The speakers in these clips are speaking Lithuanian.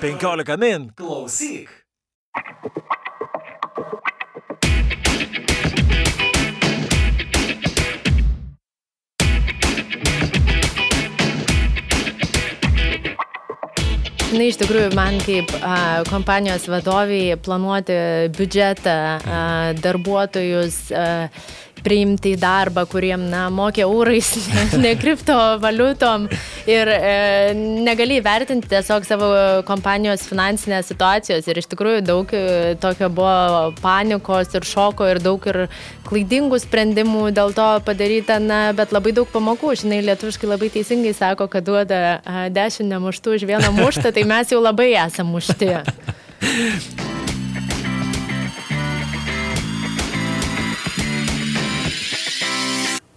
15 min klausyk. Na, iš tikrųjų, man kaip a, kompanijos vadoviai planuoti biudžetą, a, darbuotojus, a, priimti į darbą, kuriem, na, mokė eurais, ne, ne kriptovaliutom ir e, negali įvertinti tiesiog savo kompanijos finansinės situacijos. Ir iš tikrųjų daug e, tokio buvo panikos ir šoko ir daug ir klaidingų sprendimų dėl to padaryta, na, bet labai daug pamokų. Žinai, lietuviškai labai teisingai sako, kad duoda a, dešimt nemuštų už vieną muštą, tai mes jau labai esame mušti.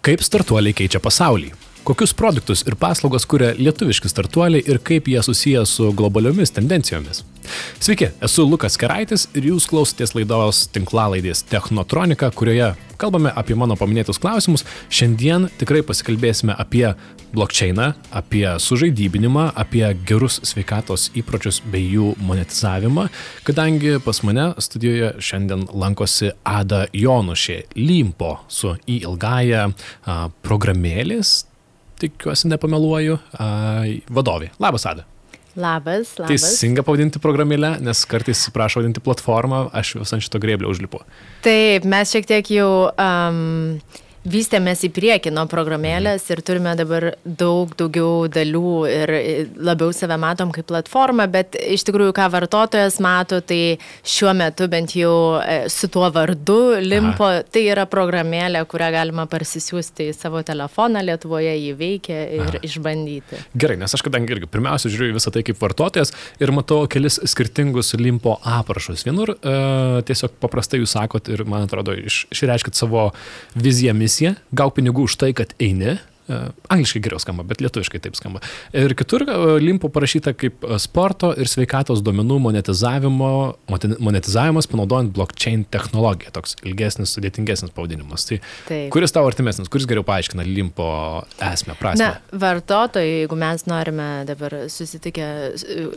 Kaip startuoliai keičia pasaulį? Kokius produktus ir paslaugas kuria lietuviški startuoliai ir kaip jie susiję su globaliomis tendencijomis? Sveiki, esu Lukas Keraitis ir jūs klausotės laidos tinklalaidės Technotronika, kurioje kalbame apie mano paminėtus klausimus. Šiandien tikrai pasikalbėsime apie blokčeiną, apie sužaidybinimą, apie gerus sveikatos įpročius bei jų monetizavimą, kadangi pas mane studijoje šiandien lankosi Ada Jonušė Limpo su į ilgąją programėlės, tikiuosi nepameluoju, vadovė. Labas, Ada. Labas, labas. Teisinga pavadinti programėlę, nes kartais prašo vadinti platformą, aš vis ant šito grėblio užlipu. Taip, mes šiek tiek jau um, vystėmės į priekį nuo programėlės ir turime dabar daug daugiau dalių ir labiau save matom kaip platformą, bet iš tikrųjų, ką vartotojas mato, tai šiuo metu bent jau e, su tuo vardu limpo, Aha. tai yra programėlė, kurią galima parsisiųsti į savo telefoną, Lietuvoje jį veikia ir Aha. išbandyti. Gerai, nes aš kadangi irgi pirmiausia žiūriu visą tai kaip vartotojas ir matau kelis skirtingus limpo aprašus. Vienur uh, tiesiog paprastai jūs sakot ir man atrodo iš, išreiškit savo viziją, misiją misiją, gauk pinigų už tai, kad eini, angliškai geriau skamba, bet lietuviškai taip skamba. Ir kitur e, limpo parašyta kaip e, sporto ir sveikatos duomenų monetizavimo, monetizavimas panaudojant blockchain technologiją. Toks ilgesnis, sudėtingesnis pavadinimas. Tai taip. kuris tau artimesnis, kuris geriau paaiškina limpo esmę, prasme? Na, vartotojai, jeigu mes norime dabar susitikę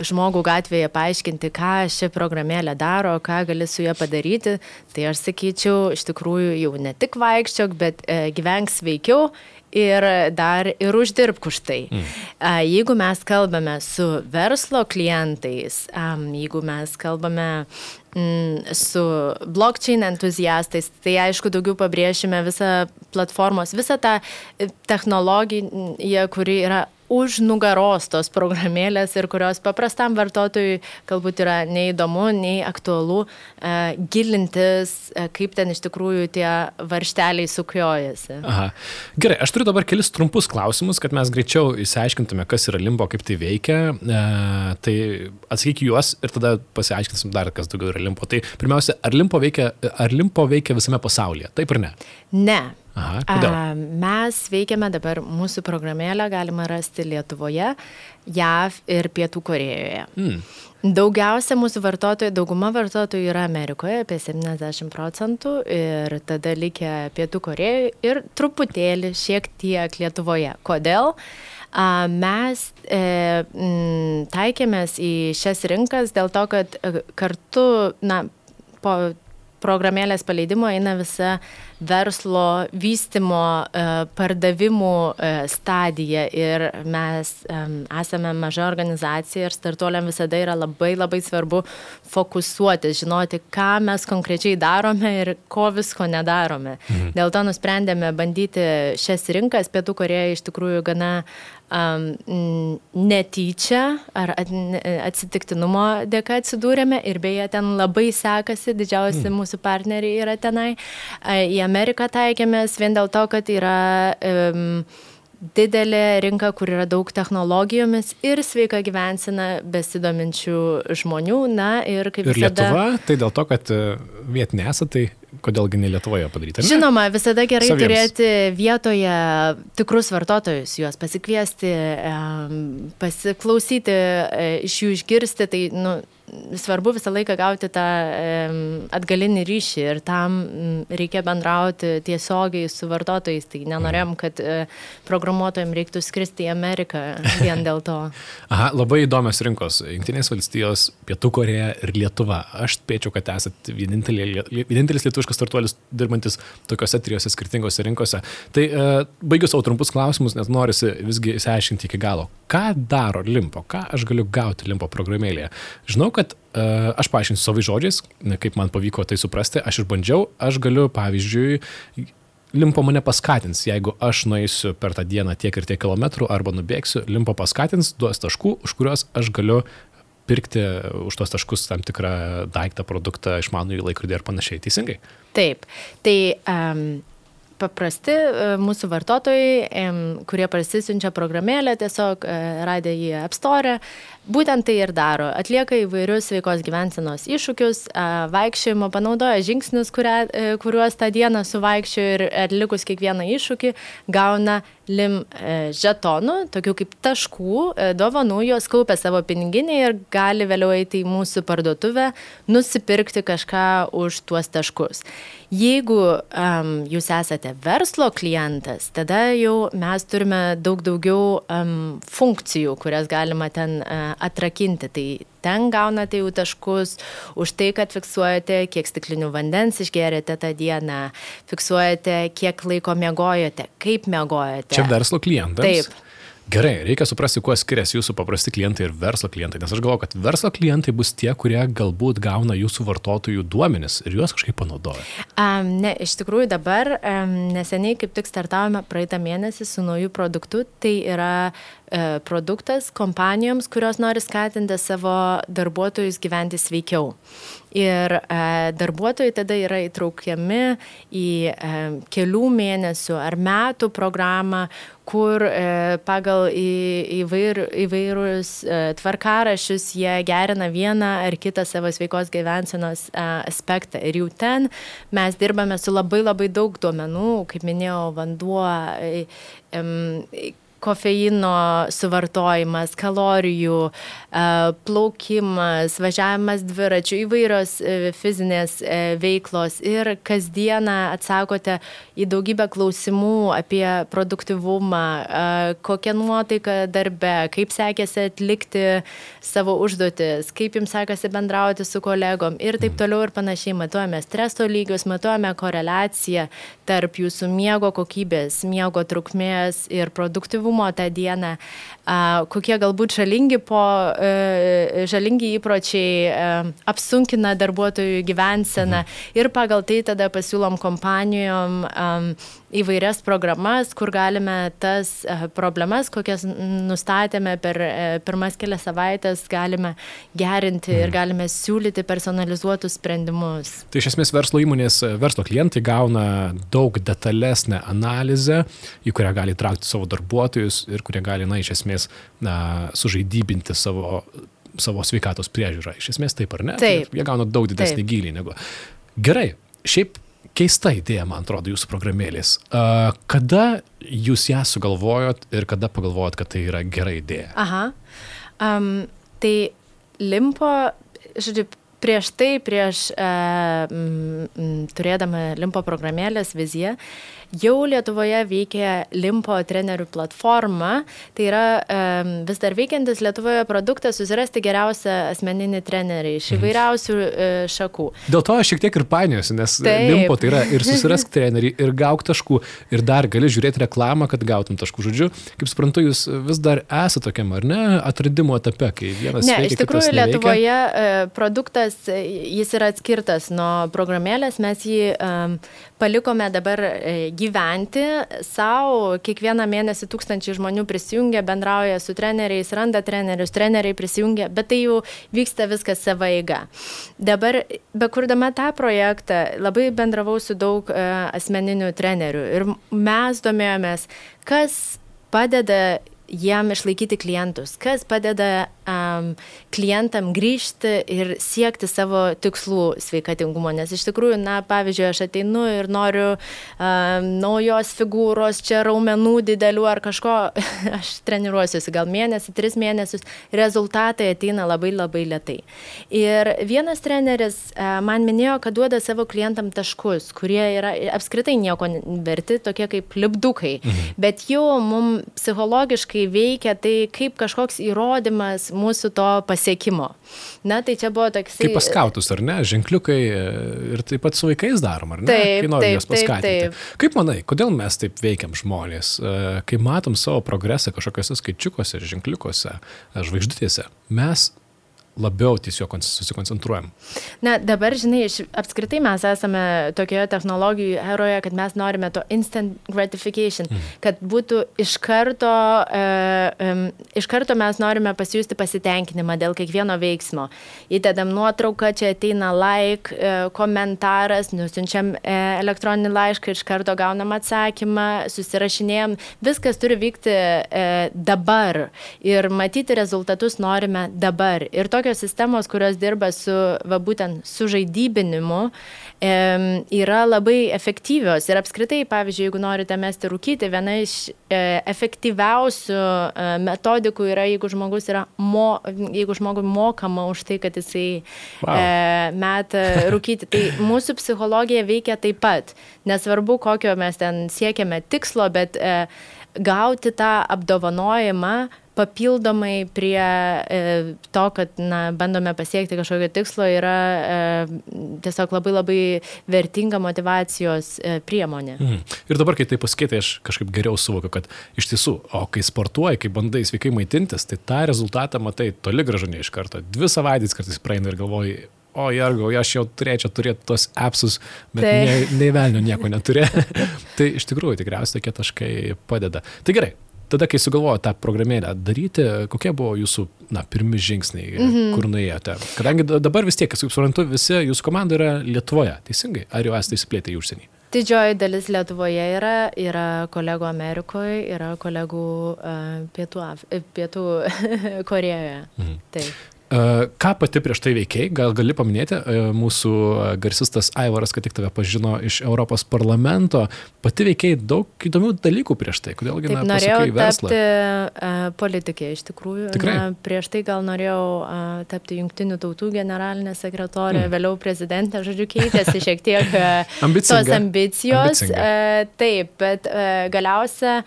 žmogų gatvėje paaiškinti, ką ši programėlė daro, ką gali su ją padaryti, tai aš sakyčiau, iš tikrųjų jau ne tik vaikščiok, bet e, gyvenk sveikiau ir dar ir uždirbk už tai. Mm. Jeigu mes kalbame su verslo klientais, jeigu mes kalbame mm, su blockchain entuziastais, tai aišku daugiau pabrėšime visą platformos, visą tą technologiją, kuri yra už nugaros tos programėlės ir kurios paprastam vartotojui galbūt yra neįdomu, nei aktualu e, gilintis, e, kaip ten iš tikrųjų tie varšteliai sukiojasi. Aha. Gerai, aš turiu dabar kelis trumpus klausimus, kad mes greičiau įsiaiškintume, kas yra limbo, kaip tai veikia. E, tai atsakyk juos ir tada pasiaiškinsim dar, kas daugiau yra limbo. Tai pirmiausia, ar limbo veikia, ar limbo veikia visame pasaulyje? Taip ir ne? Ne. Aha, kodėl? Mes veikiame dabar, mūsų programėlę galima rasti Lietuvoje, JAV ir Pietų Korejoje. Mm. Daugiausia mūsų vartotojų, dauguma vartotojų yra Amerikoje, apie 70 procentų, ir tada likę Pietų Korejoje ir truputėlį šiek tiek Lietuvoje. Kodėl? Mes e, taikėmės į šias rinkas dėl to, kad e, kartu, na, po programėlės paleidimo eina visa verslo vystimo, e, pardavimų e, stadija ir mes esame maža organizacija ir startuoliam visada yra labai labai svarbu fokusuoti, žinoti, ką mes konkrečiai darome ir ko visko nedarome. Mhm. Dėl to nusprendėme bandyti šias rinkas. Pietų Koreja iš tikrųjų gana um, netyčia ar atsitiktinumo dėka atsidūrėme ir beje ten labai sekasi, didžiausi mm. mūsų partneriai yra tenai. Į Ameriką taikėmės vien dėl to, kad yra um, didelė rinka, kur yra daug technologijomis ir sveika gyvensina besidominčių žmonių. Na ir kaip ir visada. Lietuva, tai dėl to, kad e, vietinė esate, tai kodėlgi ne Lietuvoje padaryti? Ne? Žinoma, visada gerai Saviems. turėti vietoje tikrus vartotojus, juos pasikviesti, pasiklausyti, e, iš jų išgirsti. Tai, nu, svarbu visą laiką gauti tą atgalinį ryšį ir tam reikia bendrauti tiesiogiai su vartotojais. Tai nenorėjom, kad e, programuotojams reiktų skristi į Ameriką vien dėl to. Aha, labai įdomios rinkos. Junktinės valstijos, Pietų Koreja ir Lietuva. Aš spėčiau, kad esate vienintelis lietuviškas startuolis dirbantis tokiuose trijose skirtingose rinkose. Tai e, baigiu savo trumpus klausimus, nes norisi visgi įsiaiškinti iki galo. Ką daro Limpo? Ką aš galiu gauti Limpo programėlėje? Žinau, kad uh, aš paaiškinsiu savo žodžiais, kaip man pavyko tai suprasti, aš išbandžiau, aš galiu, pavyzdžiui, limpo mane paskatins, jeigu aš nueisiu per tą dieną tiek ir tiek kilometrų arba nubėgsiu, limpo paskatins, duos taškų, už kuriuos aš galiu pirkti už tos taškus tam tikrą daiktą, produktą, išmanų į laikrodį ir panašiai. Teisingai? Taip. Tai um, paprasti e, mūsų vartotojai, kurie parsisiunčia programėlę, tiesiog e, radę į App Store, būtent tai ir daro. Atlieka įvairius sveikos gyvensenos iššūkius, vaikščiojimo, panaudoja žingsnius, kurią, e, kuriuos tą dieną suvaikščiojo ir atlikus kiekvieną iššūkį gauna lim žetonų, tokių kaip taškų, dovanų, juos kaupia savo piniginį ir gali vėliau eiti į mūsų parduotuvę, nusipirkti kažką už tuos taškus. Jeigu um, jūs esate verslo klientas, tada jau mes turime daug daugiau um, funkcijų, kurias galima ten uh, atrakinti. Tai ten gaunate jau taškus už tai, kad fiksuojate, kiek stiklinių vandens išgerėte tą dieną, fiksuojate, kiek laiko mėgojate, kaip mėgojate. Čia verslo klientas. Taip. Gerai, reikia suprasti, kuo skiriasi jūsų paprasti klientai ir verslo klientai, nes aš galvoju, kad verslo klientai bus tie, kurie galbūt gauna jūsų vartotojų duomenis ir juos kažkaip panaudoja. Um, ne, iš tikrųjų dabar um, neseniai kaip tik startavome praeitą mėnesį su nauju produktu, tai yra uh, produktas kompanijoms, kurios nori skatinti savo darbuotojus gyventi sveikiau. Ir e, darbuotojai tada yra įtraukiami į e, kelių mėnesių ar metų programą, kur e, pagal įvair, įvairius tvarkarašius jie gerina vieną ar kitą savo sveikos gyvensenos aspektą. Ir jau ten mes dirbame su labai labai daug duomenų, kaip minėjau, vanduo. Kofeino suvartojimas, kalorijų, e, plaukimas, važiavimas dviračiu, įvairios e, fizinės e, veiklos ir kasdieną atsakote į daugybę klausimų apie produktivumą, kokią nuotaiką darbe, kaip sekėsi atlikti savo užduotis, kaip jums sekasi bendrauti su kolegom ir taip toliau ir panašiai. Matuojame streso lygius, matuojame koreliaciją tarp jūsų miego kokybės, miego trukmės ir produktivumo aktyvumo tą dieną, kokie galbūt žalingi, po, e, žalingi įpročiai e, apsunkina darbuotojų gyvenseną mhm. ir pagal tai tada pasiūlom kompanijom įvairias programas, kur galime tas e, problemas, kokias nustatėme per pirmas kelias savaitės, galime gerinti mhm. ir galime siūlyti personalizuotus sprendimus. Tai iš esmės verslo įmonės, verslo klientai gauna daug detalesnę analizę, į kurią gali traukti savo darbuotojus ir kurie gali, na, iš esmės, na, sužaidybinti savo savo sveikatos priežiūrą. Iš esmės taip ar ne? Taip. Jie gauna daug didesnį taip. gilį negu. Gerai, šiaip keista idėja, man atrodo, jūsų programėlės. Kada jūs ją sugalvojot ir kada pagalvojot, kad tai yra gera idėja? Aha. Um, tai limpo, žodžiu, prieš tai, prieš uh, m, turėdama limpo programėlės viziją, uh, Jau Lietuvoje veikia Limpo trenerių platforma, tai yra um, vis dar veikiantis Lietuvoje produktas susirasti geriausią asmeninį trenerį iš mhm. įvairiausių uh, šakų. Dėl to aš šiek tiek ir painiosiu, nes Taip. Limpo tai yra ir susirask trenerį, ir gauk taškų, ir dar gali žiūrėti reklamą, kad gautum taškų. Žodžiu, kaip suprantu, jūs vis dar esate tokiam, ar ne, atradimo etape, kai vienas ne, veikia, iš tikrųjų Lietuvoje uh, produktas, jis yra atskirtas nuo programėlės, mes jį um, palikome dabar uh, gyventi savo, kiekvieną mėnesį tūkstančiai žmonių prisijungia, bendrauja su treneriais, randa trenerius, treneriai prisijungia, bet tai jau vyksta viskas savo eiga. Dabar, bekurdama tą projektą, labai bendravau su daug uh, asmeninių trenerių ir mes domėjomės, kas padeda jiem išlaikyti klientus, kas padeda um, klientam grįžti ir siekti savo tikslų sveikatingumo. Nes iš tikrųjų, na, pavyzdžiui, aš ateinu ir noriu um, naujos figūros, čia raumenų didelių ar kažko, aš treniruosiuosi gal mėnesį, tris mėnesius, rezultatai ateina labai labai lietai. Ir vienas treneris uh, man minėjo, kad duoda savo klientam taškus, kurie yra apskritai nieko verti, tokie kaip lipdukai. Mhm. Bet jau mums psichologiškai veikia tai kaip kažkoks įrodymas mūsų to pasiekimo. Na, tai čia buvo toks... Kaip paskautus, ar ne? Ženkliukai e, ir taip pat su vaikais darom, ar ne? Taip, kai norim juos paskatinti. taip, taip. Kaip manai, kodėl mes taip veikiam žmonės? E, Kai matom savo progresą kažkokiuose skaičiukuose, ženkliukuose, e, žvaigždutėse, mes labiau tiesiog kon- susikoncentruojam. Na, dabar, žinai, iš, apskritai mes esame tokioje technologijų eroje, kad mes norime to instant gratification, mm. kad būtų iš karto, e, um, iš karto mes norime pasijusti pasitenkinimą dėl kiekvieno veiksmo. Įdedam nuotrauką, čia ateina like, e, komentaras, nusinčiam e, elektroninį laišką, iš karto gaunam atsakymą, susirašinėjom. Viskas turi vykti e, dabar ir matyti rezultatus norime dabar. Ir tokios sistemos, kurios dirba su, va būtent, su žaidybinimu, e, yra labai efektyvios. Ir apskritai, pavyzdžiui, jeigu norite mesti rūkyti, viena iš e, efektyviausių e, metodikų yra, jeigu žmogus yra, mo, jeigu žmogui mokama už tai, kad jisai Wow. e, meta rūkyti. Tai mūsų psichologija veikia taip pat. Nesvarbu, kokio mes ten siekiame tikslo, bet e, gauti tą apdovanojimą papildomai prie e, to, kad na, bandome pasiekti kažkokio tikslo, yra e, tiesiog labai labai vertinga motivacijos e, priemonė. Mhm. Ir dabar, kai tai paskaitai, aš kažkaip geriau suvokiu, kad iš tiesų, o kai sportuoji, kai bandai sveikai maitintis, tai tą rezultatą matai toli gražu ne iš karto. Dvi savaitės kartais praeina ir galvoji, o jargau, aš jau turėčiau turėti tos appsus, bet Tai. nei, nei velnio nieko neturi. tai iš tikrųjų tikriausiai tokie taškai padeda. Tai gerai. Tada, kai sugalvojo tą programėlę daryti, kokie buvo jūsų na, pirmi žingsniai, mm -hmm. kur nuėjote? Kadangi da- dabar vis tiek, kaip suprantu, visi jūsų komanda yra Lietuvoje, teisingai? Ar jau esate įsiplėtę į užsienį? Didžioji dalis Lietuvoje yra, yra kolegų Amerikoje, yra kolegų uh, Pietų, Af e, Pietų Korejoje. Mhm. Taip. E, Ką pati prieš tai veikiai, gal gali paminėti, e, mūsų garsistas Aivaras, kad tik tave pažino iš Europos parlamento, pati veikiai daug įdomių dalykų prieš tai, kodėlgi Taip, na, norėjau verslą. tapti politikė iš tikrųjų. Tikrai? Na, prieš tai gal norėjau tapti jungtinių tautų generalinė sekretorė, mm. vėliau prezidentė, žodžiu, keitėsi šiek tiek tos ambicijos. Ambicinga. Taip, bet galiausia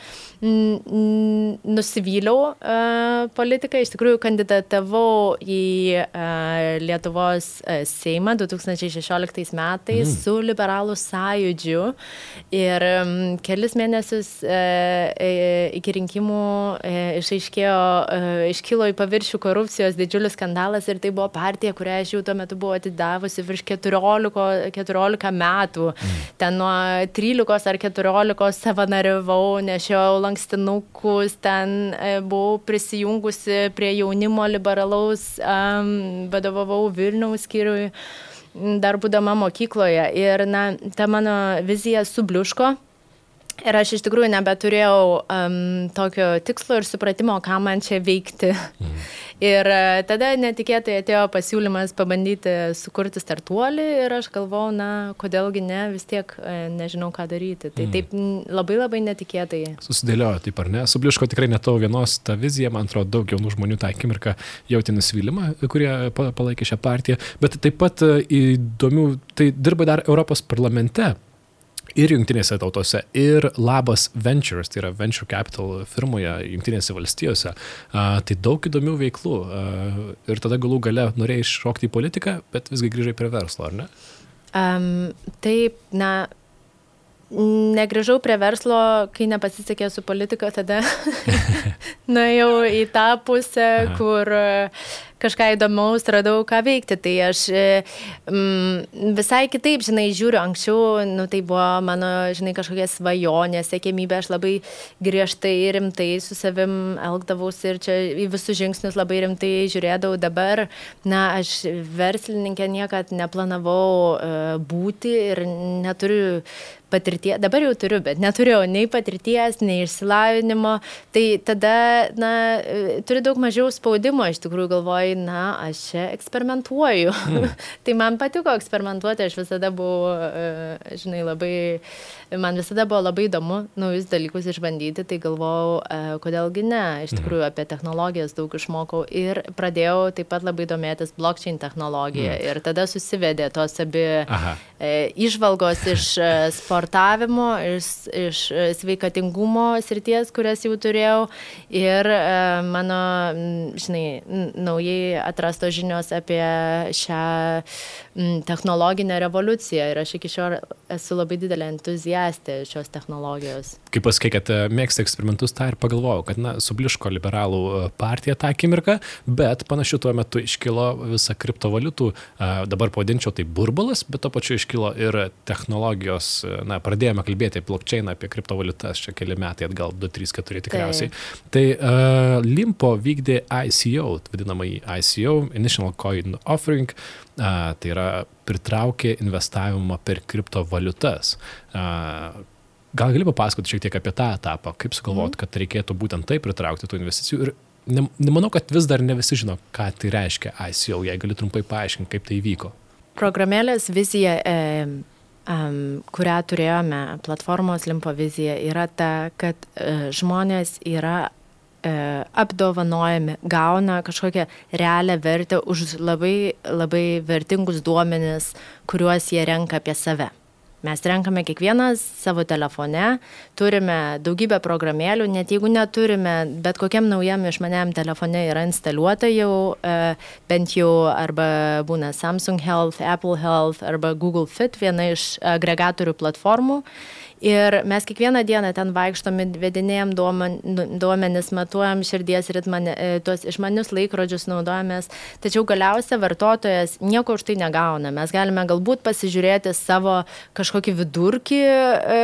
nusivyliau uh, politiką, iš tikrųjų kandidatavau į uh, Lietuvos uh, Seimą 2016 metais mm. su liberalų sąjūdžiu ir kelis mėnesius iki rinkimų išaiškėjo, iškilo į paviršių korupcijos didžiulis skandalas ir tai buvo partija, kurią aš jau tuo metu buvau atidavusi virš 14, 14 metų. Mm. Ten nuo 13 ar 14 savanoriavau, nešiau lankstinukus, ten e, buvau prisijungusi prie jaunimo liberalaus, vadovavau Vilniaus skyriui dar būdama mokykloje. Ir na, ta mano vizija subliuško. Ir aš iš tikrųjų nebeturėjau um, tokio tikslo ir supratimo, ką man čia veikti. Mhm. Ir uh, tada netikėtai atėjo pasiūlymas pabandyti sukurti startuolį ir aš galvojau, na, kodėlgi ne, vis tiek uh, nežinau, ką daryti. Tai Mhm. taip labai labai netikėtai. Susidėliojo taip ar ne? Subliuško tikrai ne tavo vienos ta vizija, man atrodo, daug jaunų žmonių tą akimirką jautė nusivylimą, kurie pa- palaikė šią partiją, bet taip pat e, įdomių, tai dirba dar Europos parlamente. Ir jungtinėse tautose, ir Labas Ventures, tai yra Venture Capital firmoje jungtinėse valstijose. A, tai daug įdomių veiklų. A, ir tada galų gale norėjai iššokti į politiką, bet visgi grįžai prie verslo, ar ne? Um, taip, na, negrįžau prie verslo, kai nepasisekė su politika, tada nuėjau į tą pusę, Aha. kur, kažką įdomaus radau, ką veikti. Tai aš mm, visai kitaip, žinai, žiūriu, anksčiau, nu, tai buvo mano, žinai, kažkokia svajonė, sėkmybė, aš labai griežtai ir rimtai su savim elgdavausi ir čia į visus žingsnius labai rimtai žiūrėdavau. Dabar, na, aš verslininkė niekad neplanavau uh, būti ir neturiu patirties, dabar jau turiu, bet neturėjau nei patirties, nei išsilavinimo, tai tada, na, turiu daug mažiau spaudimo, iš tikrųjų galvoju, na, aš čia eksperimentuoju. Mm. tai man patiko eksperimentuoti, aš visada buvau, e, žinai, labai, man visada buvo labai įdomu naujus dalykus išbandyti, tai galvojau, e, kodėlgi ne, iš mhm. tikrųjų apie technologijas daug išmokau ir pradėjau taip pat labai domėtis blockchain technologija mm. ir tada susivedė tos abi Aha. išvalgos iš sporto sportavimo, iš, iš e, sveikatingumo srities, kurias jau turėjau ir e, mano, žinai, naujai atrastos žinios apie šią technologinę revoliuciją ir aš iki šiol esu labai didelė entuziastė šios technologijos. Kai pasakai, kad e, mėgsti eksperimentus, tą ir pagalvojau, kad, na, subliško liberalų partija tą akimirką, bet panašiu tuo metu iškilo visa kriptovaliutų, dabar pavadinčiau tai burbulas, bet to pačiu iškilo ir technologijos, na, pradėjome kalbėti apie blockchain, apie kriptovaliutas, čia keli metai atgal, 2, 3, 4 tikriausiai. Tai, tai uh, Limpo vykdė ICO, vadinamąjį ICO, Initial Coin Offering, uh, tai yra pritraukė investavimą per kriptovaliutas. Uh, Gal gali papasakoti šiek tiek apie tą etapą, kaip sugalvoti, mm. kad reikėtų būtent taip pritraukti tų investicijų ir nemanau, kad vis dar ne visi žino, ką tai reiškia ICO, jei gali trumpai paaiškinti, kaip tai vyko. Programėlės vizija e, um, kurią turėjome, platformos limpo vizija, yra ta, kad uh, žmonės yra apdovanojami, gauna kažkokią realią vertę už labai, labai vertingus duomenis, kuriuos jie renka apie save. Mes renkame kiekvienas savo telefone, turime daugybę programėlių, net jeigu neturime, bet kokiam naujam išmaniam telefone yra instaliuota jau, e, bent jau arba būna Samsung Health, Apple Health arba Google Fit, viena iš agregatorių platformų. Ir mes kiekvieną dieną ten vaikštom, vedinėjom nu, duomenis, matuojam širdies ritmą, e, tuos išmanius laikrodžius naudojamės. Tačiau galiausia vartotojas nieko už tai negauna. Mes galime galbūt pasižiūrėti savo kažkokį vidurkį, e,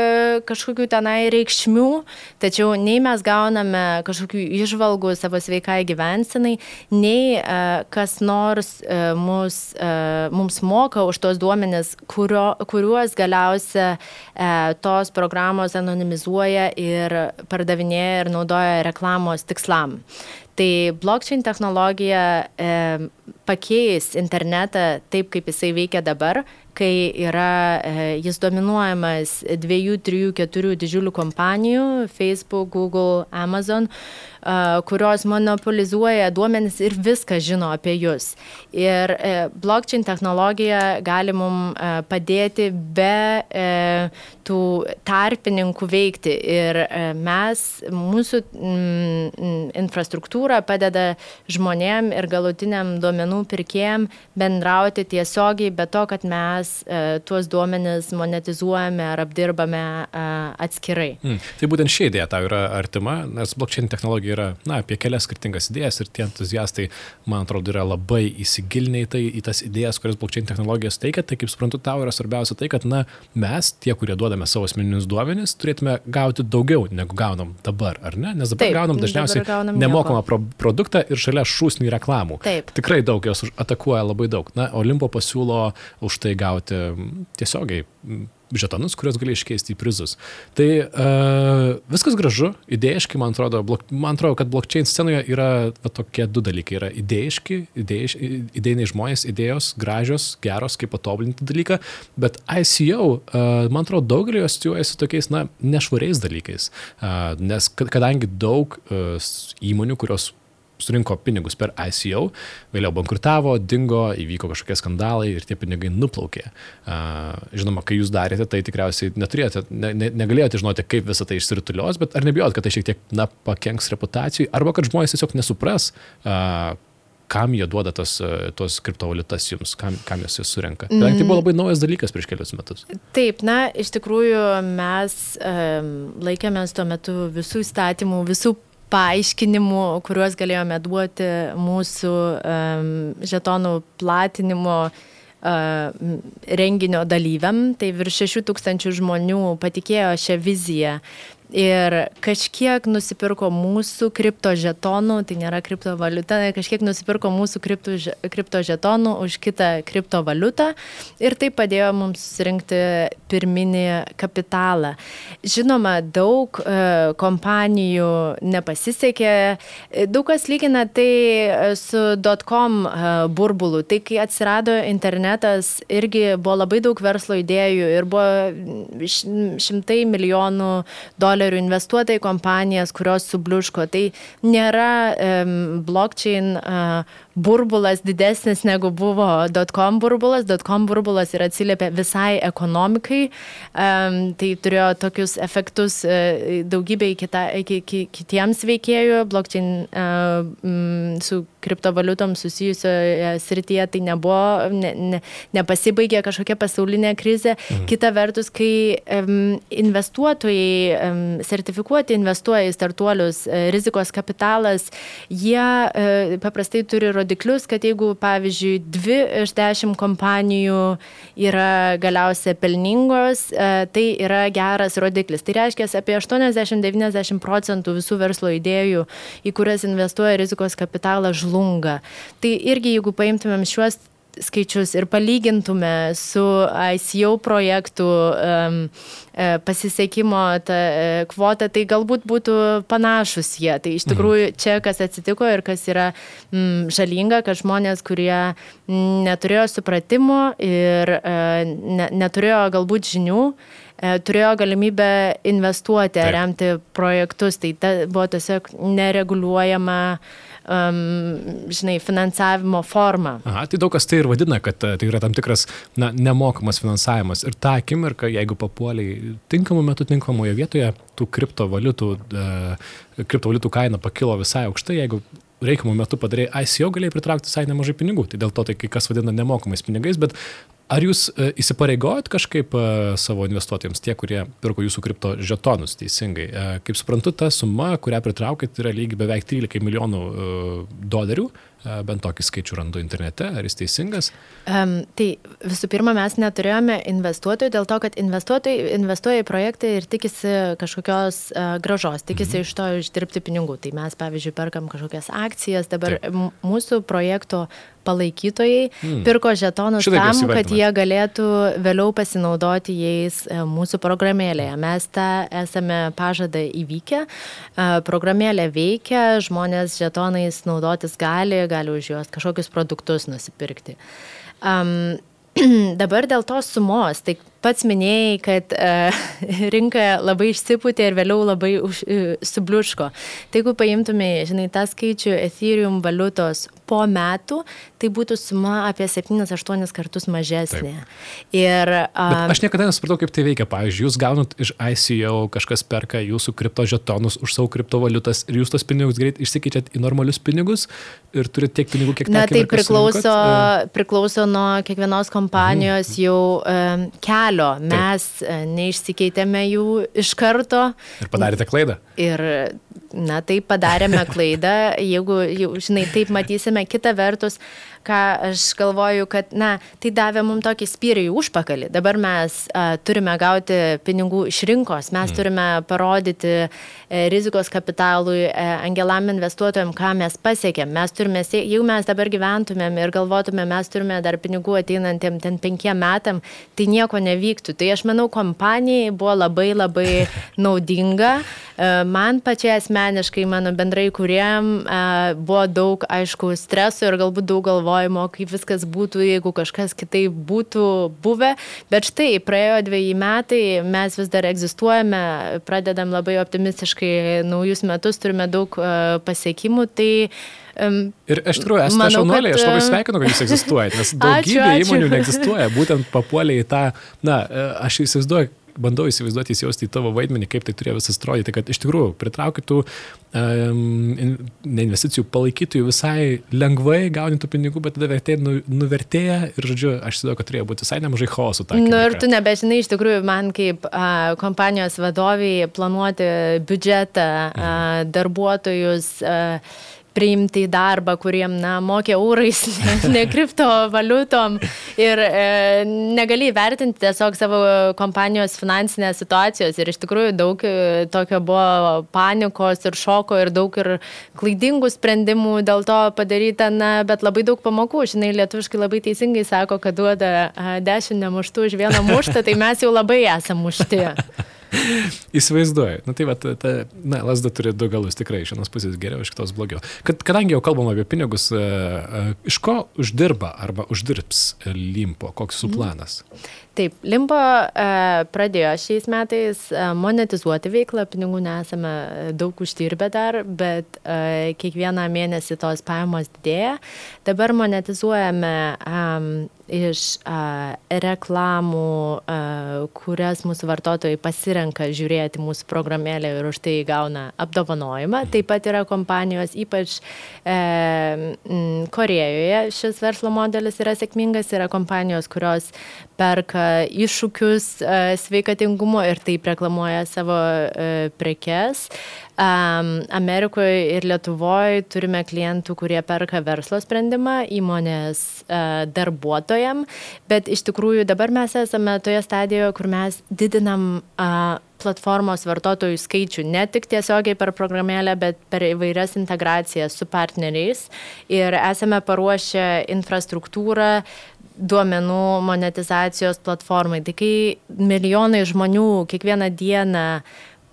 kažkokių tenai reikšmių, tačiau nei mes gauname kažkokių išvalgų savo sveikai gyvensinai, nei e, kas nors mus, mums moka už tos duomenis, kurio, kuriuos galiausia tos tos programos anonimizuoja ir pardavinėja ir naudoja reklamos tikslam. Tai blockchain technologija e, pakeis internetą taip, kaip jisai veikia dabar, kai yra e, jis dominuojamas dviejų, trijų, keturių didžiulių kompanijų - Facebook, Google, Amazon, e, kurios monopolizuoja duomenis ir viską žino apie jūs. Ir e, blockchain technologija gali mums padėti be tų tarpininkų veikti. Ir mes, mūsų infrastruktūra padeda žmonėm ir galutiniam duomenų pirkėjim bendrauti tiesiogiai, be to, kad mes e, tuos duomenis monetizuojame ar apdirbame e, atskirai. Mm. Tai būtent ši idėja tau yra artima, nes blockchain technologija yra na, apie kelias skirtingas idėjas ir tie entuziastai, man atrodo, yra labai įsigilinę į tai, į tas idėjas, kurias blockchain technologijos teikia. Tai kaip suprantu, tau yra svarbiausia tai, kad na, mes, tie, kurie duodame savo asmeninius duomenis, turėtume gauti daugiau negu gaunam dabar, ar ne? Nes dabar Taip, gaunam dažniausiai gaunam nemokamą pro produktą ir šalia šūsnį reklamų. Taip. Tikrai daug jos atakuoja labai daug. Na, Olimpo pasiūlo už tai gauti tiesiogiai žetonus, kuriuos gali iškeisti į prizus. Tai uh, viskas gražu, idėjiškai, man atrodo, blok, man atrodo, kad blockchain scenoje yra va, tokie du dalykai. Yra idėjiški, idėjiš, idėjiniai žmonės, idėjos gražios, geros, kaip patobulinti dalyką, bet ICO, uh, man atrodo, daugelį jos siūjasi tokiais, na, nešvariais dalykais. Uh, nes kadangi daug uh, įmonių, kurios surinko pinigus per ICO, vėliau bankrutavo, dingo, įvyko kažkokie skandalai ir tie pinigai nuplaukė. Žinoma, kai jūs darėte, tai tikriausiai neturėjote, ne, ne, negalėjote žinoti, kaip visą tai išsiritulios, bet ar nebijot, kad tai šiek tiek, na, pakenks reputacijai, arba kad žmonės tiesiog nesupras, kam jie duoda tos, tos kriptovaliutas jums, kam, kam jos jas surenka. Mm. Tai buvo labai naujas dalykas prieš kelius metus. Taip, na, iš tikrųjų mes um, laikėmės tuo metu visų įstatymų, visų paaiškinimų, kuriuos galėjome duoti mūsų um, žetonų platinimo renginio dalyviam. Tai virš 6 tūkstančių žmonių patikėjo šią viziją ir kažkiek nusipirko mūsų kripto žetonų, tai nėra kriptovaliuta, kažkiek nusipirko mūsų kripto, kripto žetonų už kitą kriptovaliutą ir tai padėjo mums susirinkti pirminį kapitalą. Žinoma, daug e, kompanijų nepasisekė, daug kas lygina tai e, su dotcom e, burbulu. Tai kai atsirado internetas, irgi buvo labai daug verslo idėjų ir buvo šimtai milijonų dolerių dolerių investuota į kompanijas, kurios subliuško. Tai nėra um, blockchain uh, burbulas didesnis negu buvo dotcom burbulas. Dotcom burbulas ir atsiliepė visai ekonomikai. Um, tai turėjo tokius efektus uh, daugybei kita, ki, ki, kitiems veikėjų. Blockchain uh, m, su kriptovaliutom susijusioje srityje tai nebuvo, ne, ne, nepasibaigė kažkokia pasaulinė krizė. Mhm. Kita vertus, kai um, investuotojai, um, sertifikuoti investuoja į startuolius, uh, rizikos kapitalas, jie uh, paprastai turi rodiklius, kad jeigu, pavyzdžiui, dvi iš dešimt kompanijų yra galiausiai pelningos, uh, tai yra geras rodiklis. Tai reiškia, apie 80-90 procentų visų verslo idėjų, į kurias investuoja rizikos kapitalas, žlunga. Tai irgi, jeigu paimtumėm šiuos skaičius ir palygintume su ICO projektų um, pasisekimo ta, e, kvota, tai galbūt būtų panašus jie. Tai iš tikrųjų mhm. čia kas atsitiko ir kas yra mm, žalinga, kad žmonės, kurie neturėjo supratimo ir uh, ne, neturėjo galbūt žinių, turėjo galimybę investuoti, Taip. remti projektus. Tai ta, buvo tiesiog nereguliuojama uh, um, žinai, finansavimo formą. Aha, tai daug kas tai ir vadina, kad e, tai yra tam tikras na, nemokamas finansavimas. Ir tą akimirką, jeigu papuoliai tinkamu metu, tinkamoje vietoje, tų kriptovaliutų, uh, kriptovaliutų kaina pakilo visai aukštai, jeigu reikiamų metų padarai ICO, galėjai pritraukti visai nemažai pinigų. Tai dėl to tai kai kas vadina nemokamais pinigais, bet Ar jūs e, įsipareigojot kažkaip e, savo investuotojams, tie, kurie pirko jūsų kripto žetonus teisingai? E, kaip suprantu, ta suma, kurią pritraukėt, yra lygi beveik 13 milijonų dolerių. Bent tokį skaičių randu internete, ar jis teisingas? Um, tai visų pirma, mes neturėjome investuotojų dėl to, kad investuotojai investuoja į projektą ir tikisi kažkokios uh, gražos, tikisi mhm. iš to išdirbti pinigų. Tai mes, pavyzdžiui, perkam kažkokias akcijas, dabar Taip. mūsų projekto palaikytojai hmm. pirko žetonus Šitaip tam, kad jie galėtų vėliau pasinaudoti jais e, mūsų programėlėje. Mes tą esame pažadą įvykę, e, programėlė veikia, žmonės žetonais naudotis gali, gali už juos kažkokius produktus nusipirkti. Um, dabar dėl tos sumos, tai pats minėjai, kad uh, rinka labai išsipūtė ir vėliau labai už, uh, subliuško. Tai jeigu paimtume, žinai, tą skaičių Ethereum valiutos po metų, tai būtų suma apie 7-8 kartus mažesnė. Taip. Ir, um, Bet aš niekada nesupratau, kaip tai veikia. Pavyzdžiui, jūs gaunat iš ICO, kažkas perka jūsų kriptožetonus už savo kriptovaliutas ir jūs tos pinigus greit išsikeičiat į normalius pinigus ir turite tiek pinigų, kiek Na, tai priklauso, priklauso nuo kiekvienos kompanijos mhm. jau um, kelio. Mes Taip. neišsikeitėme jų iš karto. Ir padarėte klaidą. Ir na tai padarėme klaidą, jeigu, žinai, taip matysime. Kita vertus, ką aš galvoju, kad, na, tai davė mums tokį spyrį į užpakalį. Dabar mes a, turime gauti pinigų iš rinkos, mes mm. turime parodyti e, rizikos kapitalui, e, angelam investuotojams, ką mes pasiekėm. Mes turime, jeigu mes dabar gyventumėm ir galvotumėm, mes turime dar pinigų ateinantiem ten penkiem metam, tai nieko nevyktų. Tai aš manau, kompanijai buvo labai labai naudinga. E, man pačiai asmeniškai, mano bendrai kuriem, e, buvo daug, aišku, streso ir galbūt daug galvo galvojimo, kaip viskas būtų, jeigu kažkas kitaip būtų buvę. Bet štai, praėjo dviejai metai, mes vis dar egzistuojame, pradedam labai optimistiškai naujus metus, turime daug uh, pasiekimų. Tai ir aš tikrųjų, esu šaunuoliai, aš labai sveikinu, kad jūs egzistuojate, nes daugybė ačiū, ačiū. įmonių neegzistuoja, būtent papuolė į tą, na, aš įsivaizduoju, bandau įsivaizduoti, įsijausti į tavo vaidmenį, kaip tai turėjo visas atrodyti, kad iš tikrųjų pritraukytų um, investicijų palaikytojų visai lengvai gaunintų pinigų, bet tada vertė nu, nuvertėja ir, žodžiu, aš įsivaizduoju, kad turėjo būti visai nemažai chaosų. Na nu, ir tu nebežinai, iš tikrųjų, man kaip a, kompanijos vadoviai planuoti biudžetą, a, darbuotojus. A, priimti į darbą, kuriem, na, mokė eurais, ne, ne kriptovaliutom. Ir e, negali įvertinti tiesiog savo kompanijos finansinės situacijos. Ir iš tikrųjų daug e, tokio buvo panikos ir šoko ir daug ir klaidingų sprendimų dėl to padaryta, na, bet labai daug pamokų, žinai, lietuviškai labai teisingai sako, kad duoda dešimt nemuštų už vieną muštą, tai mes jau labai esame mušti. Įsivaizduoju. Na tai va, ta, ta, na, lasda turi du galus, tikrai iš vienos pusės geriau, iš kitos blogiau. Kad, kadangi jau kalbam apie pinigus, uh, uh, iš ko uždirba arba uždirbs limpo, koks su mhm. planas? Taip, Limbo e, pradėjo šiais metais e, monetizuoti veiklą, pinigų nesame daug uždirbę dar, bet e, kiekvieną mėnesį tos pajamos didėja. Dabar monetizuojame iš reklamų, kurias mūsų vartotojai pasirenka žiūrėti mūsų programėlę ir už tai gauna apdovanojimą. Taip pat yra kompanijos, ypač e, Korejoje šis verslo modelis yra sėkmingas, yra kompanijos, kurios perka iššūkius e, sveikatingumo ir taip reklamuoja savo e, prekes. Amerikoje ir Lietuvoje turime klientų, kurie perka verslo sprendimą įmonės e, darbuotojam, bet iš tikrųjų dabar mes esame toje stadijoje, kur mes didinam platformos vartotojų skaičių ne tik tiesiogiai per programėlę, bet per įvairias integracijas su partneriais ir esame paruošę infrastruktūrą, duomenų monetizacijos platformai. Tai kai milijonai žmonių kiekvieną dieną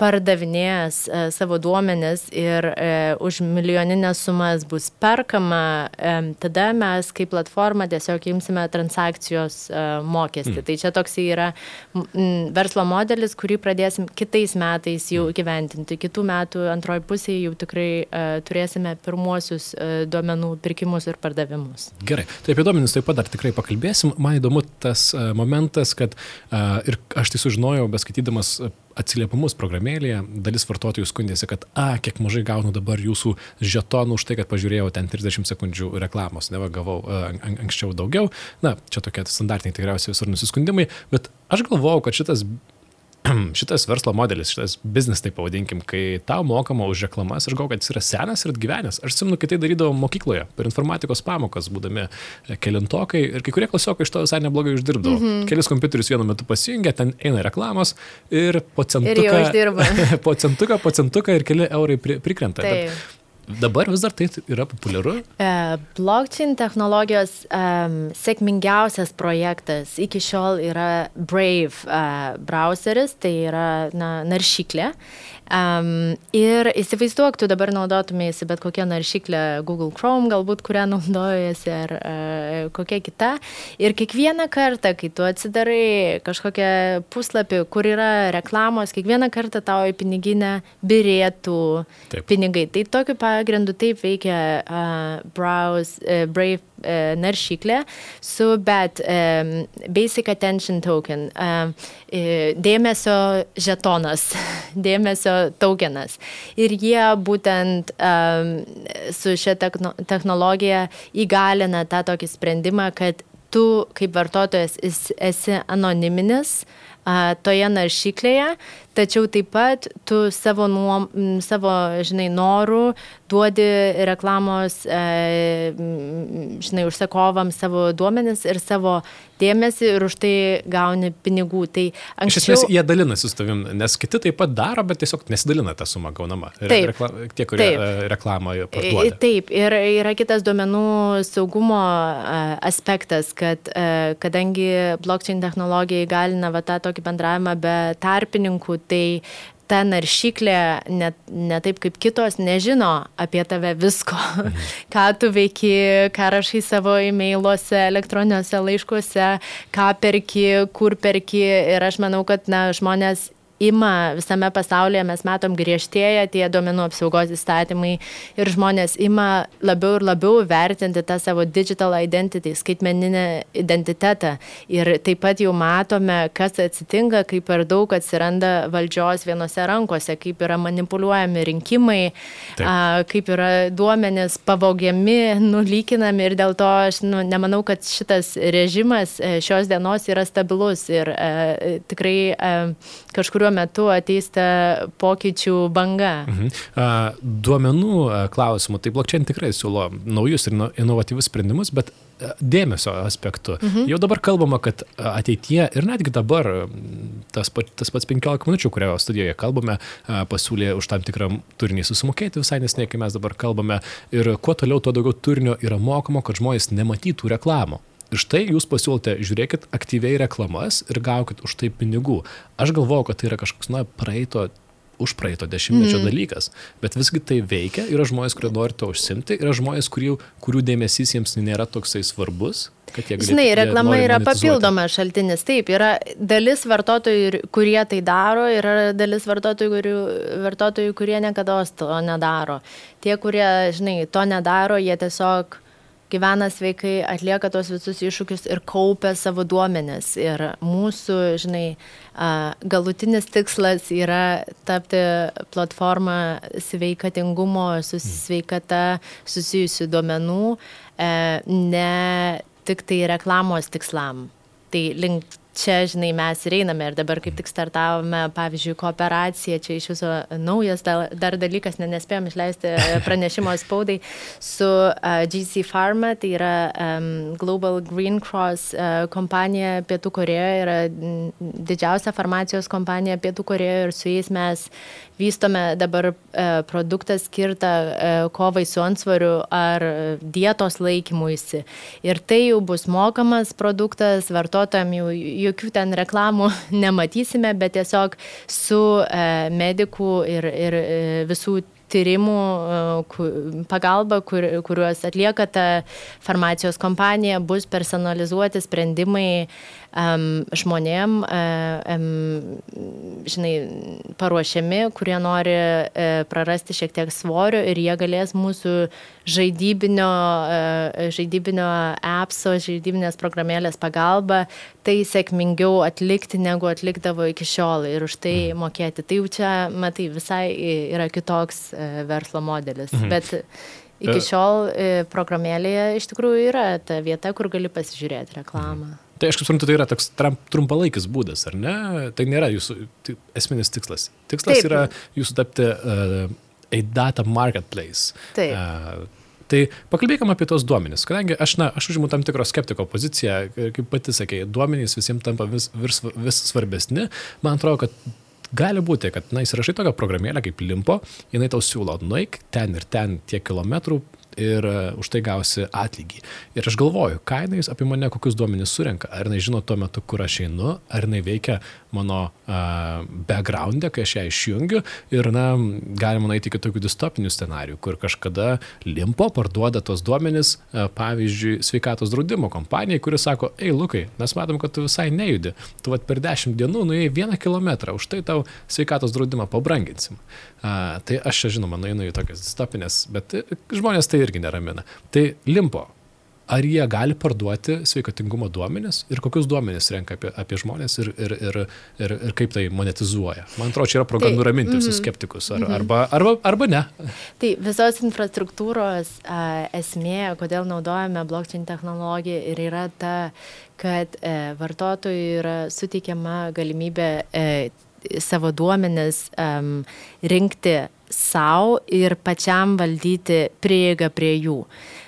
pardavinės e, savo duomenis ir e, už milijoninės sumas bus perkama, e, tada mes kaip platforma tiesiog imsime transakcijos e, mokestį. Mm. Tai čia toks yra m, verslo modelis, kurį pradėsim kitais metais jau mm. gyventinti. Kitų metų antroji pusėje jau tikrai e, turėsime pirmuosius e, duomenų pirkimus ir pardavimus. Gerai, tai apie duomenis taip pat dar tikrai pakalbėsim. Man įdomu tas e, momentas, kad e, ir aš tai sužinojau, beskaitydamas atsiliepimus programėlėje, dalis vartotojų skundėsi, kad, a, kiek mažai gaunu dabar jūsų žetonų už tai, kad pažiūrėjau ten 30 sekundžių reklamos, neva gavau an, anksčiau daugiau. Na, čia tokie standartiniai tikriausiai visur nusiskundimai, bet aš galvojau, kad šitas šitas verslo modelis, šitas biznis, taip pavadinkim, kai tau mokama už reklamas, aš galvoju, kad jis yra senas ir atgyvenęs. Aš simnu, kai tai darydavau mokykloje, per informatikos pamokas, būdami e, kelintokai ir kai kurie klasiokai iš to visai neblogai uždirbdavo. Mm -hmm. Kelis kompiuterius vienu metu pasijungia, ten eina reklamos ir po centuką, po centuką, po centuką ir keli eurai pri, prikrenta. Taip. Bet Dabar vis dar tai yra populiaru? Uh, blockchain technologijos um, sėkmingiausias projektas iki šiol yra Brave uh, browseris, tai yra na, naršyklė. Um, ir įsivaizduok, tu dabar naudotumėsi bet kokią naršyklę Google Chrome, galbūt kurią naudojasi, ar uh, kokia kita. Ir kiekvieną kartą, kai tu atsidarai kažkokią puslapį, kur yra reklamos, kiekvieną kartą tavo į piniginę birėtų taip. pinigai. Tai tokiu pagrindu taip veikia uh, Browse, uh, Brave uh, naršyklė su BAT, um, Basic Attention Token, uh, dėmesio žetonas, dėmesio tokenas. Ir jie būtent su šia technologija įgalina tą tokį sprendimą, kad tu kaip vartotojas esi anoniminis toje naršyklėje, tačiau taip pat tu savo, nuom, savo žinai, norų duodi reklamos, e, žinai, užsakovams savo duomenis ir savo dėmesį ir už tai gauni pinigų. Tai anksčiau... Iš esmės jie dalinasi su tavim, nes kiti taip pat daro, bet tiesiog nesidalina tą sumą gaunama. Taip. Rekla, tie, kurie taip. E, reklamą parduoda. Taip, ir yra kitas duomenų saugumo e, aspektas, kad kadangi blockchain technologija įgalina va tą tokį bendravimą be tarpininkų, tai ta naršyklė, ne, ne taip kaip kitos, nežino apie tave visko, mhm. ką tu veiki, ką rašai savo e-mailuose, elektroniniuose laiškuose, ką perki, kur perki. Ir aš manau, kad na, žmonės ima visame pasaulyje, mes matom griežtėja tie duomenų apsaugos įstatymai ir žmonės ima labiau ir labiau vertinti tą savo digital identity, skaitmeninę identitetą. Ir taip pat jau matome, kas atsitinka, kaip per daug atsiranda valdžios vienose rankose, kaip yra manipuliuojami rinkimai, taip. a, kaip yra duomenys pavogiami, nulykinami ir dėl to aš nu, nemanau, kad šitas režimas e, šios dienos yra stabilus ir e, tikrai e, kažkurio metu ateis ta pokyčių banga. Mhm. Duomenų klausimų, tai blokčiai tikrai siūlo naujus ir inovatyvius sprendimus, bet dėmesio aspektu. Mhm. Jau dabar kalbama, kad ateityje ir netgi dabar tas, tas pats 15 minučių, kurio studijoje kalbame, pasiūlė už tam tikrą turinį susimokėti visai nesnei, kai mes dabar kalbame. Ir kuo toliau, tuo daugiau turinio yra mokama, kad žmonės nematytų reklamų. Ir štai jūs pasiūlote, žiūrėkit aktyviai reklamas ir gaukit už tai pinigų. Aš galvoju, kad tai yra kažkoks, na, praeito už praeito dešimtmečio mm. dalykas. Bet visgi tai veikia, yra žmonės, kurie nori to užsimti, yra žmonės, kurių, kurių dėmesys jiems nėra toksai svarbus. Galėtų, Žinai, reklama yra papildomas šaltinis. Taip, yra dalis vartotojų, kurie tai daro, yra dalis vartotojų, kurių, vartotojų kurie niekada to nedaro. Tie, kurie, žinai, to nedaro, jie tiesiog gyvena sveikai, atlieka tos visus iššūkius ir kaupia savo duomenis. Ir mūsų, žinai, galutinis tikslas yra tapti platformą sveikatingumo, su sveikata susijusių duomenų, e, ne tik tai reklamos tikslam. Tai link čia, žinai, mes ir einame ir dabar kaip tik startavome, pavyzdžiui, kooperaciją, čia iš viso naujas dar, dar dalykas, ne, nespėjom išleisti pranešimo spaudai su uh, GC Pharma, tai yra um, Global Green Cross uh, kompanija Pietų Korejoje, yra didžiausia farmacijos kompanija Pietų Korejoje ir su jais mes vystome dabar uh, produktą skirtą uh, kovai su ansvariu ar dietos laikymuisi. Ir tai jau bus mokamas produktas, vartotojams jau jokių ten reklamų nematysime, bet tiesiog su e, medikų ir, ir e, visų tyrimų e, pagalba, kur, kuriuos atlieka ta farmacijos kompanija, bus personalizuoti sprendimai um, žmonėm, um, žinai, paruošiami, kurie nori uh, prarasti šiek tiek svorio ir jie galės mūsų žaidybinio, uh, žaidybinio appso, žaidybinės programėlės pagalba tai sėkmingiau atlikti, negu atlikdavo iki šiol ir už tai mhm. mokėti. Tai jau čia, matai, visai yra kitoks uh, verslo modelis. Mhm. Bet iki šiol programėlėje iš tikrųjų yra ta vieta, kur gali pasižiūrėti reklamą. Mhm. Tai aš kaip suprantu, tai yra toks trumpalaikis būdas, ar ne? Tai nėra jūsų tai esminis tikslas. Tikslas Taip. yra jūsų tapti uh, a data marketplace. Taip. Uh, Tai pakalbėkime apie tos duomenys, kadangi aš, na, aš užimu tam tikro skeptiko poziciją, kaip pati sakė, duomenys visiems tampa vis, vis, vis svarbesni. Man atrodo, kad gali būti, kad, na, įsirašai tokią programėlę kaip Limpo, jinai tau siūlo, nueik ten ir ten tiek kilometrų, ir e, už tai gausi atlygį. Ir aš galvoju, ką jinai apie mane kokius duomenys surenka, ar jinai žino tuo metu, kur aš einu, ar jinai veikia mano uh, background'e, kai aš ją išjungiu ir, na, galima nueiti iki tokių distopinių scenarių, kur kažkada limpo parduoda tos duomenys, uh, pavyzdžiui, sveikatos draudimo kompanijai, kuris sako, ei, Lukai, mes matom, kad tu visai nejudi, tu vat per 10 dienų nuėjai vieną kilometrą, už tai tau sveikatos draudimą pabranginsim. Uh, tai aš čia, žinoma, nueinu į tokias distopinės, bet žmonės tai irgi neramina. Tai limpo, ar jie gali parduoti sveikatingumo duomenis ir kokius duomenis renka apie, apie žmonės ir, ir, ir, ir, ir kaip tai monetizuoja. Man atrodo, čia yra proga tai, nuraminti mm visus skeptikus, ar, mm arba, arba, arba ne. Tai visos infrastruktūros a, esmė, kodėl naudojame blockchain technologiją ir yra ta, kad e, vartotojui yra suteikiama galimybė e, savo duomenis um, rinkti savo ir pačiam valdyti prieigą prie jų.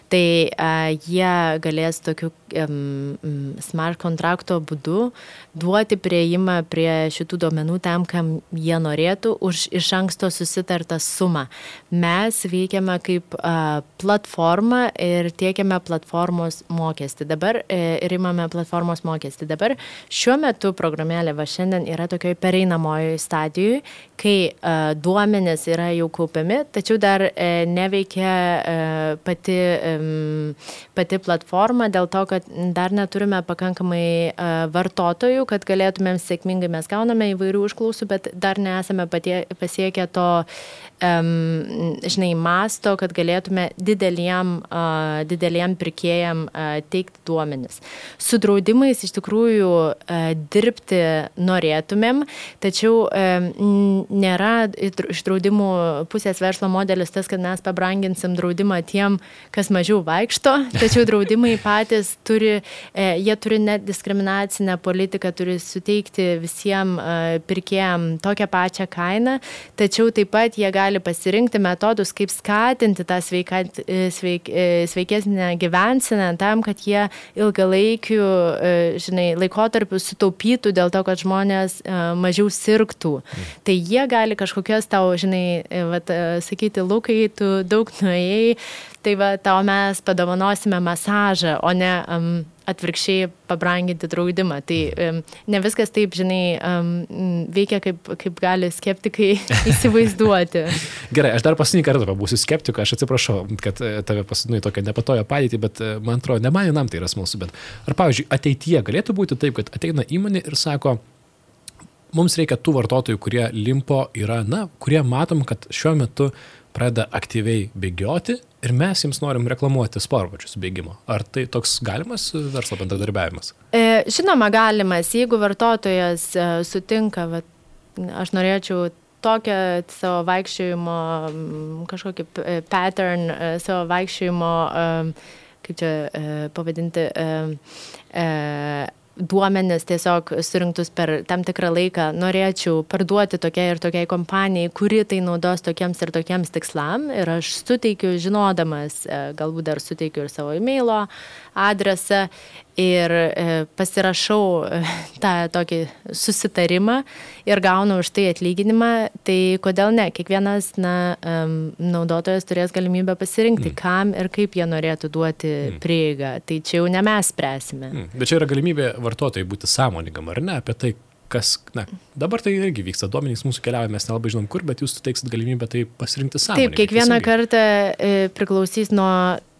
Tai uh, jie galės tokiu um, smart kontrakto būdu duoti prieimą prie šitų duomenų tam, kam jie norėtų, už iš anksto susitartą sumą. Mes veikiame kaip uh, platforma ir tiekiame platformos mokestį. Dabar e, ir imame platformos mokestį. Dabar šiuo metu programėlė va šiandien yra tokioje pereinamojo stadijoje, kai uh, duomenės yra jau kaupiami, tačiau dar uh, neveikia uh, pati, um, pati platforma dėl to, kad dar neturime pakankamai vartotojų, kad galėtumėm sėkmingai, mes gauname įvairių užklausų, bet dar nesame patie, pasiekę to, um, žinai, masto, kad galėtume dideliem, uh, dideliem pirkėjam uh, teikti duomenis. Su draudimais iš tikrųjų uh, dirbti norėtumėm, tačiau um, nėra iš draudimų pusės verslo modelis tas, kad mes pabranginsim draudimą tiem, kas mažiau vaikšto, tačiau draudimai patys turi, e, jie turi net diskriminacinę politiką, turi suteikti visiems e, pirkėjams tokią pačią kainą, tačiau taip pat jie gali pasirinkti metodus, kaip skatinti tą sveikat, e, sveik, sveikesnę gyvenseną tam, kad jie ilgalaikiu, žinai, laikotarpiu sutaupytų dėl to, kad žmonės mažiau sirgtų. Mm. Tai jie gali kažkokias tau, žinai, vat, sakyti, Lukai, tu daug nuėjai, tai va, tau mes padovanosime masažą, o ne um, atvirkščiai pabranginti draudimą. Tai ne viskas taip, žinai, veikia, kaip, kaip gali skeptikai įsivaizduoti. Gerai, aš dar paskutinį kartą būsiu skeptiku, aš atsiprašau, kad e, tave pasinu į tokią nepatoją padėtį, bet e, man atrodo, ne man vienam tai yra smalsu, bet ar, pavyzdžiui, ateityje galėtų būti taip, kad ateina įmonė ir sako, mums reikia tų vartotojų, kurie limpo yra, na, kurie matom, kad šiuo metu pradeda aktyviai bėgioti ir mes jiems norim reklamuoti sportbačius bėgimo. Ar tai toks galimas verslo bendradarbiavimas? E, žinoma, galimas. Jeigu vartotojas e, sutinka, va, aš norėčiau tokią savo vaikščiojimo, kažkokį e, pattern, e, savo vaikščiojimo, kaip čia pavadinti, duomenis tiesiog surinktus per tam tikrą laiką norėčiau parduoti tokiai ir tokiai kompanijai, kuri tai naudos tokiems ir tokiems tikslam. Ir aš suteikiu, žinodamas, e, galbūt dar suteikiu ir savo e-mailo adresą ir e, pasirašau e, tą tokį susitarimą ir gaunu už tai atlyginimą, tai kodėl ne? Kiekvienas na, naudotojas turės galimybę pasirinkti, mm. kam ir kaip jie norėtų duoti mm. prieigą. Tai čia jau ne mes spręsime. Mm. Bet čia yra galimybė vartotojai būti sąmoningam, ar ne, apie tai, kas, na, dabar tai irgi vyksta, duomenys mūsų keliauja, mes nelabai žinom kur, bet jūs suteiksit galimybę tai pasirinkti savo. Taip, kiekvieną teisingai. kartą e, priklausys nuo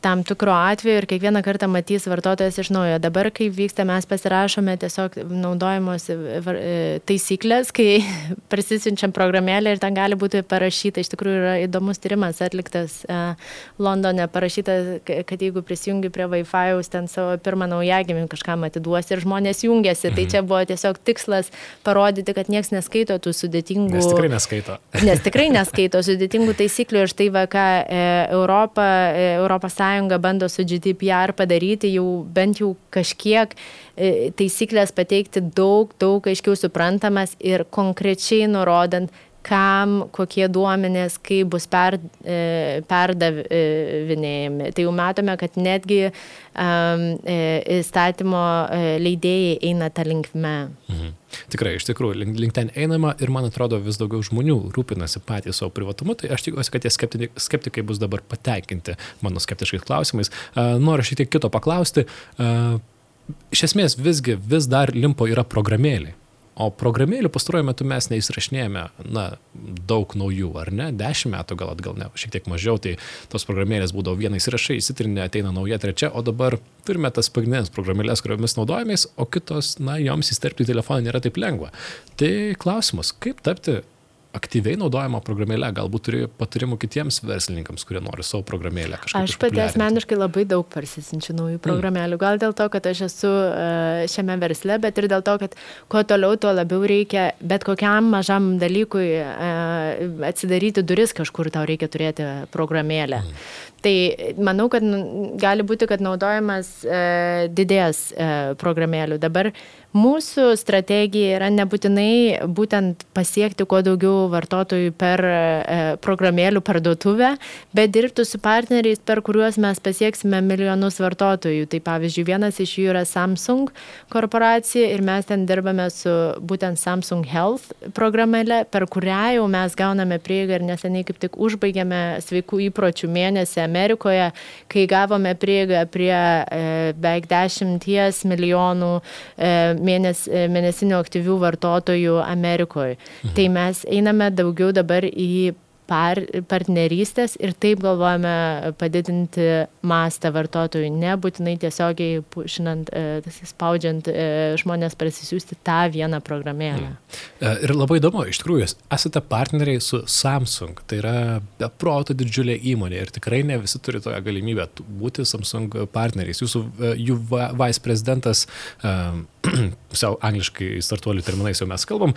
tam tikro atveju ir kiekvieną kartą matys vartotojas iš naujo. Dabar, kai vyksta, mes pasirašome tiesiog naudojimosi e, taisyklės, kai prisisinčiam programėlę ir ten gali būti parašyta, iš tikrųjų yra įdomus tyrimas atliktas uh, Londone, parašyta, kad jeigu prisijungi prie Wi-Fi, ten savo pirmą naujagimį kažkam atiduosi ir žmonės jungiasi. Tai mhm. Tai čia buvo tiesiog tikslas parodyti, kad niekas neskaito tų sudėtingų. Nes tikrai neskaito. Nes tikrai neskaito sudėtingų taisyklių ir štai va, ką e, Europa, e, Europos Sąjunga bando su GDPR padaryti jau bent jau kažkiek e, taisyklės pateikti daug, daug aiškiau suprantamas ir konkrečiai nurodant, kam, kokie duomenės, kaip bus per, e, perdavinėjami. Tai jau matome, kad netgi um, įstatymo leidėjai eina tą linkme. Mhm. Tikrai, iš tikrųjų, link, link ten einama ir man atrodo vis daugiau žmonių rūpinasi patys savo privatumu, tai aš tikiuosi, kad tie skeptikai, skeptikai bus dabar patenkinti mano skeptiškais klausimais. Uh, noriu šiek tiek kito paklausti. Uh, iš esmės visgi vis dar limpo yra programėlė. O programėlių pastaruoju metu mes neįsirašinėjame, na, daug naujų, ar ne? Dešimt metų gal atgal, ne, šiek tiek mažiau, tai tos programėlės būdavo vieną įsirašai, įsitrinė, ateina nauja, trečia, o dabar turime tas pagrindinės programėlės, kuriomis naudojamės, o kitos, na, joms įsterpti telefoną nėra taip lengva. Tai klausimas, kaip tapti aktyviai naudojama programėlė, galbūt turi patarimų kitiems verslininkams, kurie nori savo programėlę kažkaip. Aš pati asmeniškai labai daug parsisinčiu naujų mm. programėlių, gal dėl to, kad aš esu e, šiame versle, bet ir dėl to, kad kuo toliau, tuo labiau reikia bet kokiam mažam dalykui e, atsidaryti duris, kažkur tau reikia turėti programėlę. Mm. Tai manau, kad gali būti, kad naudojimas e, didės e, programėlių. Dabar Mūsų strategija yra nebūtinai būtent pasiekti kuo daugiau vartotojų per e, programėlių parduotuvę, bet dirbti su partneriais, per kuriuos mes pasieksime milijonus vartotojų. Tai pavyzdžiui, vienas iš jų yra Samsung korporacija ir mes ten dirbame su būtent Samsung Health programėlė, per kurią jau mes gauname prieigą ir neseniai kaip tik užbaigėme sveikų įpročių mėnesį Amerikoje, kai gavome prieigą prie e, beveik 10 milijonų e, mėnes, e, mėnesinių aktyvių vartotojų Amerikoje. Mhm. Tai mes einame daugiau dabar į par, partnerystės ir taip galvojame padidinti mastą vartotojų, nebūtinai tiesiogiai pušinant, e, spaudžiant e, žmonės prasisiųsti tą vieną programėlę. Mm. Ir labai įdomu, iš tikrųjų, esate partneriai su Samsung, tai yra beproto didžiulė įmonė ir tikrai ne visi turi tokią galimybę būti Samsung partneriais. Jūsų, jų vice prezidentas, pusiau angliškai startuolių terminais jau mes kalbam,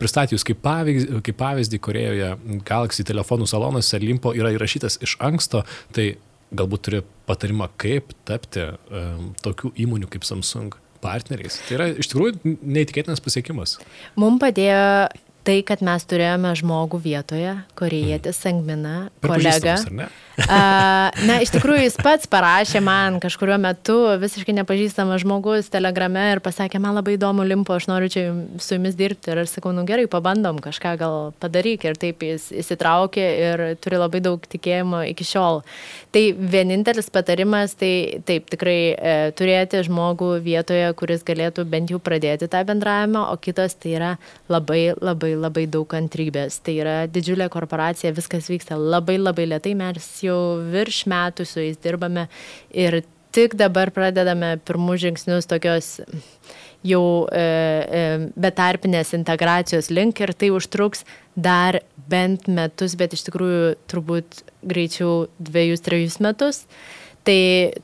pristatė jūs kaip pavyzdį, kaip pavyzdį Korejoje Galaxy telefonų salonuose limpo yra įrašytas iš anksto, tai galbūt turi patarimą, kaip tapti um, tokių įmonių kaip Samsung partneriais. Tai yra iš tikrųjų neįtikėtinas pasiekimas. Mums padėjo tai, kad mes turėjome žmogų vietoje, korejietis mm. Sangmina, kolega. A, na, iš tikrųjų, jis pats parašė man kažkurio metu visiškai nepažįstamas žmogus telegrame ir pasakė, man labai įdomu limpo, aš noriu čia su jumis dirbti. Ir aš sakau, nu gerai, pabandom kažką gal padaryk. Ir taip jis įsitraukė ir turi labai daug tikėjimo iki šiol. Tai vienintelis patarimas, tai taip, tikrai e, turėti žmogų vietoje, kuris galėtų bent jau pradėti tą bendravimą, o kitas tai yra labai, labai, labai daug kantrybės. Tai yra didžiulė korporacija, viskas vyksta labai, labai lietai, mes jau virš metų su jais dirbame ir tik dabar pradedame pirmus žingsnius tokios jau e, e, betarpinės integracijos link ir tai užtruks dar bent metus, bet iš tikrųjų turbūt greičiau dviejus, trejus metus. E, Tai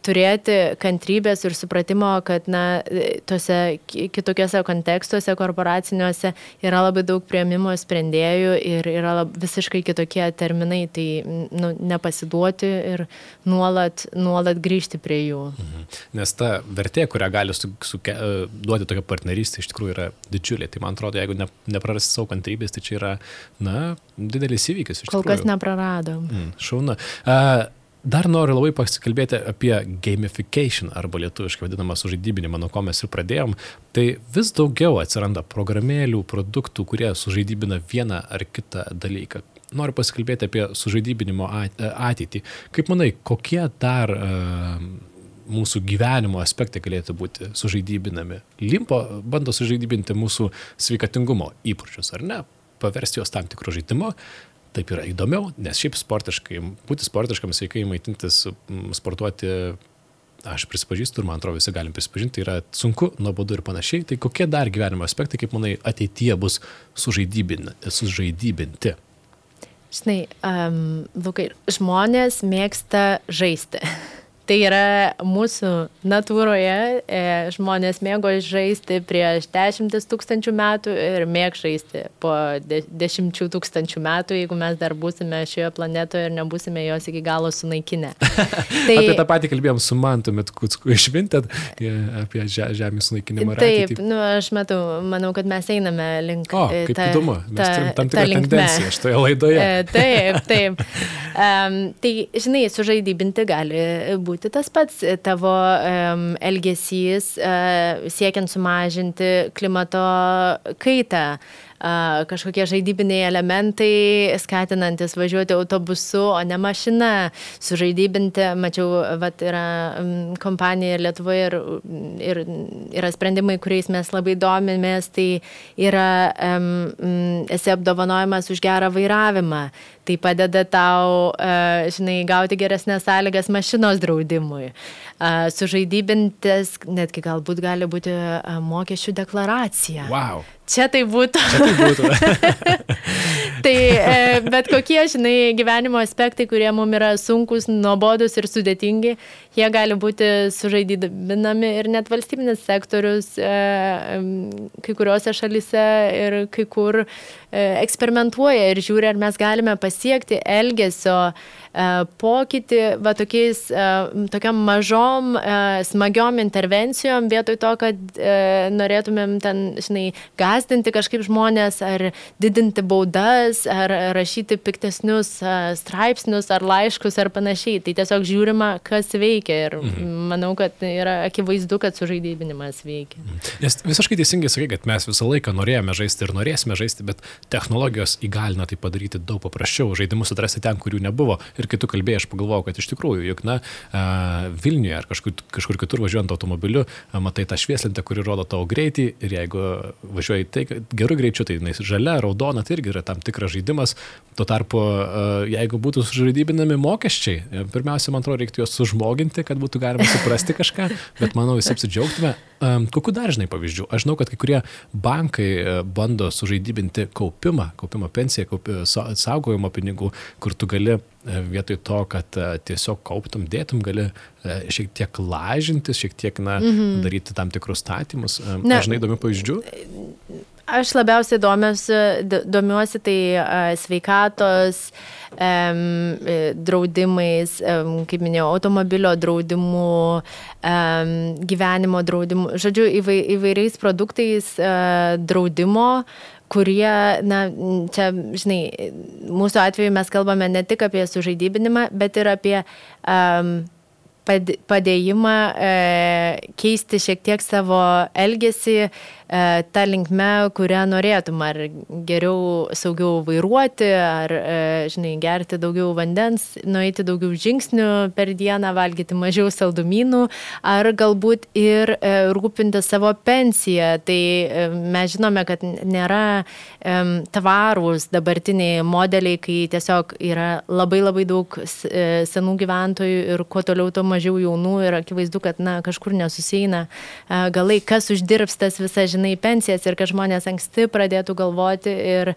turėti kantrybės ir supratimo, kad na, tose kitokiose kontekstuose korporaciniuose yra labai daug prieimimo sprendėjų ir yra lab, visiškai kitokie terminai, tai nu, nepasiduoti ir nuolat, nuolat grįžti prie jų. Mhm. Nes ta vertė, kurią gali su, su, duoti tokia partnerystė, iš tikrųjų yra didžiulė. Tai man atrodo, jeigu ne, neprarasti savo kantrybės, tai čia yra, na, didelis įvykis. Kol kas nepraradom. Mm, šauna. Uh, Dar noriu labai pasikalbėti apie gamification arba lietuviškai vadinamą sužaidybinimą, nuo ko mes ir pradėjom. Tai vis daugiau atsiranda programėlių, produktų, kurie sužaidybina vieną ar kitą dalyką. Noriu pasikalbėti apie sužaidybinimo ateitį. Kaip manai, kokie dar uh, mūsų gyvenimo aspektai galėtų būti sužaidybinami? Limpo bando sužaidybinti mūsų sveikatingumo įpročius, ar ne? Paversti juos tam tikrų žaidimo, taip yra įdomiau, nes šiaip sportiškai, būti sportiškam, sveikai maitintis, sportuoti, aš prisipažįstu ir man atrodo visi galim prisipažinti, yra sunku, nuobodu ir panašiai. Tai kokie dar gyvenimo aspektai, kaip manai, ateityje bus sužaidybinti? Žinai, um, Lukai, žmonės mėgsta žaisti. Tai yra mūsų natūroje, e, žmonės mėgo žaisti prieš dešimtis tūkstančių metų ir mėg žaisti po de, dešimčių tūkstančių metų, jeigu mes dar būsime šioje planetoje ir nebūsime jos iki galo sunaikinę. tai, apie tą patį kalbėjom su Mantu Mitkutsku išvintėt apie žemės sunaikinimą. Taip, nu, aš matau, manau, kad mes einame link. O, kaip ta, įdomu, mes ta, turim tam tikrą tendenciją šitoje laidoje. E, taip, taip. Um, tai, žinai, sužaidybinti gali būti būti tas pats tavo um, elgesys uh, siekiant sumažinti klimato kaitą kažkokie žaidybiniai elementai, skatinantis važiuoti autobusu, o ne mašina, sužaidybinti, mačiau, vat, yra kompanija Lietuvoje ir, ir yra sprendimai, kuriais mes labai domimės, tai yra um, esi apdovanojimas už gerą vairavimą, tai padeda tau, uh, žinai, gauti geresnės sąlygas mašinos draudimui. Uh, sužaidybintis, netgi galbūt gali būti uh, mokesčių deklaracija. Wow. Čia tai būtų. Čia tai būtų. tai e, bet kokie, žinai, gyvenimo aspektai, kurie mums yra sunkus, nuobodus ir sudėtingi, jie gali būti sužaidybinami ir net valstybinis sektorius e, kai kuriuose šalise ir kai kur e, eksperimentuoja ir žiūri, ar mes galime pasiekti elgesio E, pokytį, va tokiais, tokiam mažom, smagiom intervencijom, vietoj to, kad norėtumėm ten, žinai, gazdinti kažkaip žmonės, ar didinti baudas, ar rašyti piktesnius straipsnius, ar laiškus, ar panašiai. Tai tiesiog žiūrima, kas veikia ir mhm. manau, kad yra akivaizdu, kad sužaidybinimas veikia. Mhm. Nes visiškai teisingai sakai, kad mes visą laiką norėjome žaisti ir norėsime žaisti, bet technologijos įgalina tai padaryti daug paprasčiau, žaidimus atrasti ten, kurių nebuvo Ir kai tu kalbėjai, aš pagalvojau, kad iš tikrųjų, juk, na, Vilniuje ar kažkur, kažkur kitur važiuojant automobiliu, matai tą švieslentę, kuri rodo tavo greitį ir jeigu važiuoji tai geru greičiu, tai jinai žalia, raudona, tai irgi yra tam tikras žaidimas. Tuo tarpu, jeigu būtų sužaidybinami mokesčiai, pirmiausia, man atrodo, reiktų juos sužmoginti, kad būtų galima suprasti kažką, bet manau, visi apsidžiaugtume. Kokiu dar žinai pavyzdžių? Aš žinau, kad kai kurie bankai e, bando sužaidybinti kaupimą, kaupimą pensiją, kaupi, saugojimo pinigų, kur tu gali e, vietoj to, kad e, tiesiog kauptum, dėtum, gali šiek tiek lažintis, šiek tiek, na, mm -hmm. daryti tam tikrus statymus. Na, žinai įdomių pavyzdžių? Aš labiausiai domiuosi, domiuosi tai sveikatos, um, draudimais, um, kaip minėjau, automobilio draudimu, um, gyvenimo draudimu, žodžiu, įvai, įvairiais produktais uh, draudimo, kurie, na, čia, žinai, mūsų atveju mes kalbame ne tik apie sužaidybinimą, bet ir apie um, padėjimą e, keisti šiek tiek savo elgesį tą linkmę, kurią norėtum, ar geriau saugiau vairuoti, ar, e, žinai, gerti daugiau vandens, nueiti daugiau žingsnių per dieną, valgyti mažiau saldumynų, ar galbūt ir e, rūpinti savo pensiją. Tai e, mes žinome, kad nėra e, tvarūs dabartiniai modeliai, kai tiesiog yra labai labai daug e, senų gyventojų ir kuo toliau, tuo mažiau jaunų ir akivaizdu, kad na, kažkur nesusieina galai, kas uždirbs tas visas, žinai, pensijas ir kad žmonės anksti pradėtų galvoti ir e,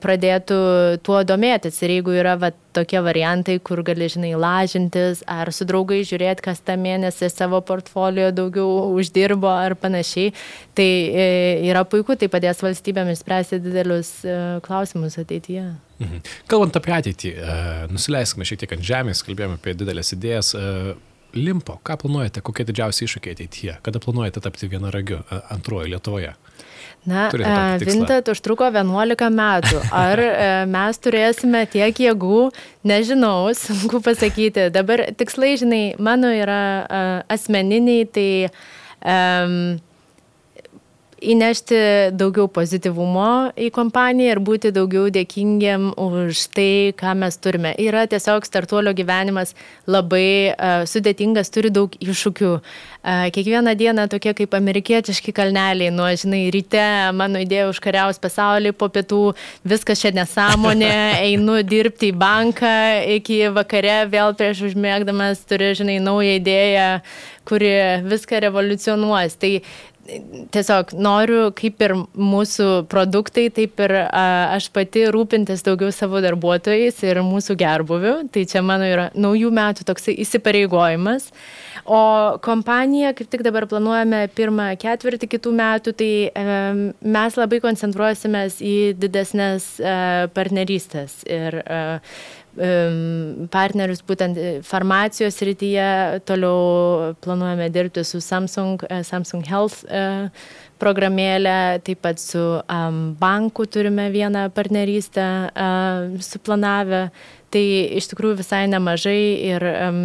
pradėtų tuo domėtis. Ir jeigu yra va, tokie variantai, kur gali, žinai, lažintis ar su draugai žiūrėti, kas tą mėnesį savo portfolio daugiau uždirbo ar panašiai, tai e, yra puiku, tai padės valstybėmis spręsti didelius e, klausimus ateityje. Mhm. Kalbant apie ateitį, e, nusileiskime šiek tiek ant žemės, kalbėjome apie didelės idėjas. Limpo, ką planuojate, kokie didžiausi iššūkiai ateityje, kada planuojate tapti vienaragiu antruoju Lietuvoje? Na, Vintat užtruko 11 metų. Ar mes turėsime tiek jėgų, nežinau, sunku pasakyti. Dabar tikslai, žinai, mano yra asmeniniai, tai um, įnešti daugiau pozityvumo į kompaniją ir būti daugiau dėkingiam už tai, ką mes turime. Yra tiesiog startuolio gyvenimas labai uh, sudėtingas, turi daug iššūkių. Uh, kiekvieną dieną tokie kaip amerikietiški kalneliai, nuo, žinai, ryte mano idėja užkariaus pasaulį, po pietų viskas čia nesąmonė, einu dirbti į banką, iki vakare vėl prieš užmėgdamas turiu, žinai, naują idėją, kuri viską revoliucionuos. Tai tiesiog noriu, kaip ir mūsų produktai, taip ir a, aš pati rūpintis daugiau savo darbuotojais ir mūsų gerbuviu. Tai čia mano yra naujų metų toksai įsipareigojimas. O kompanija, kaip tik dabar planuojame pirmą ketvirtį kitų metų, tai mes labai koncentruosimės į didesnės e, partnerystės. Ir, e, partnerius būtent e, farmacijos rytyje. Toliau planuojame dirbti su Samsung, Samsung Health programėlė, taip pat su banku turime vieną partnerystę suplanavę. Tai iš tikrųjų visai nemažai ir um,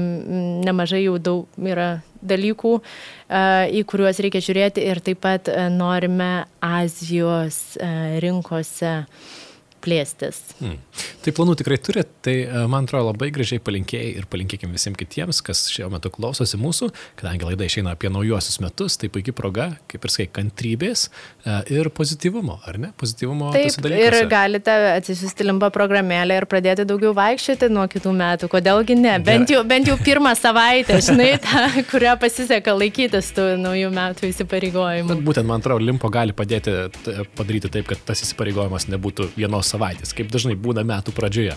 nemažai jau daug yra dalykų, uh, į kuriuos reikia žiūrėti ir taip pat uh, norime Azijos uh, rinkose. uh, plėstis. Hmm. Tai planų tikrai turit, tai e, man atrodo labai gražiai palinkėjai ir palinkėkim visiems kitiems, kas šiuo metu klausosi mūsų, kadangi laida išeina apie naujuosius metus, tai puikia proga, kaip ir sakai, kantrybės e, ir pozityvumo, ar ne? Pozityvumo. Taip, ir galite atsisiųsti limbo programėlę ir pradėti daugiau vaikščioti nuo kitų metų, kodėlgi ne? Bent jau, bent jau pirmą savaitę, žinai, tą, kurią pasiseka laikytis tų naujų metų įsipareigojimų. Bet būtent, man atrodo, limpo gali padėti padaryti taip, kad tas įsipareigojimas nebūtų vienos savaitės, kaip dažnai būna metų pradžioje.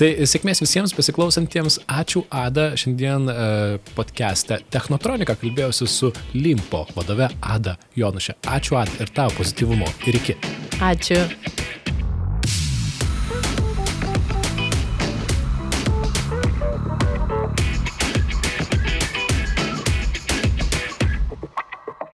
Tai sėkmės visiems pasiklausantiems. Ačiū Ada. Šiandien uh, podcast'e Technotronika kalbėjausi su Limpo vadove Ada Jonušė. Ačiū Ada ir tau pozityvumo. Ir iki. Ačiū.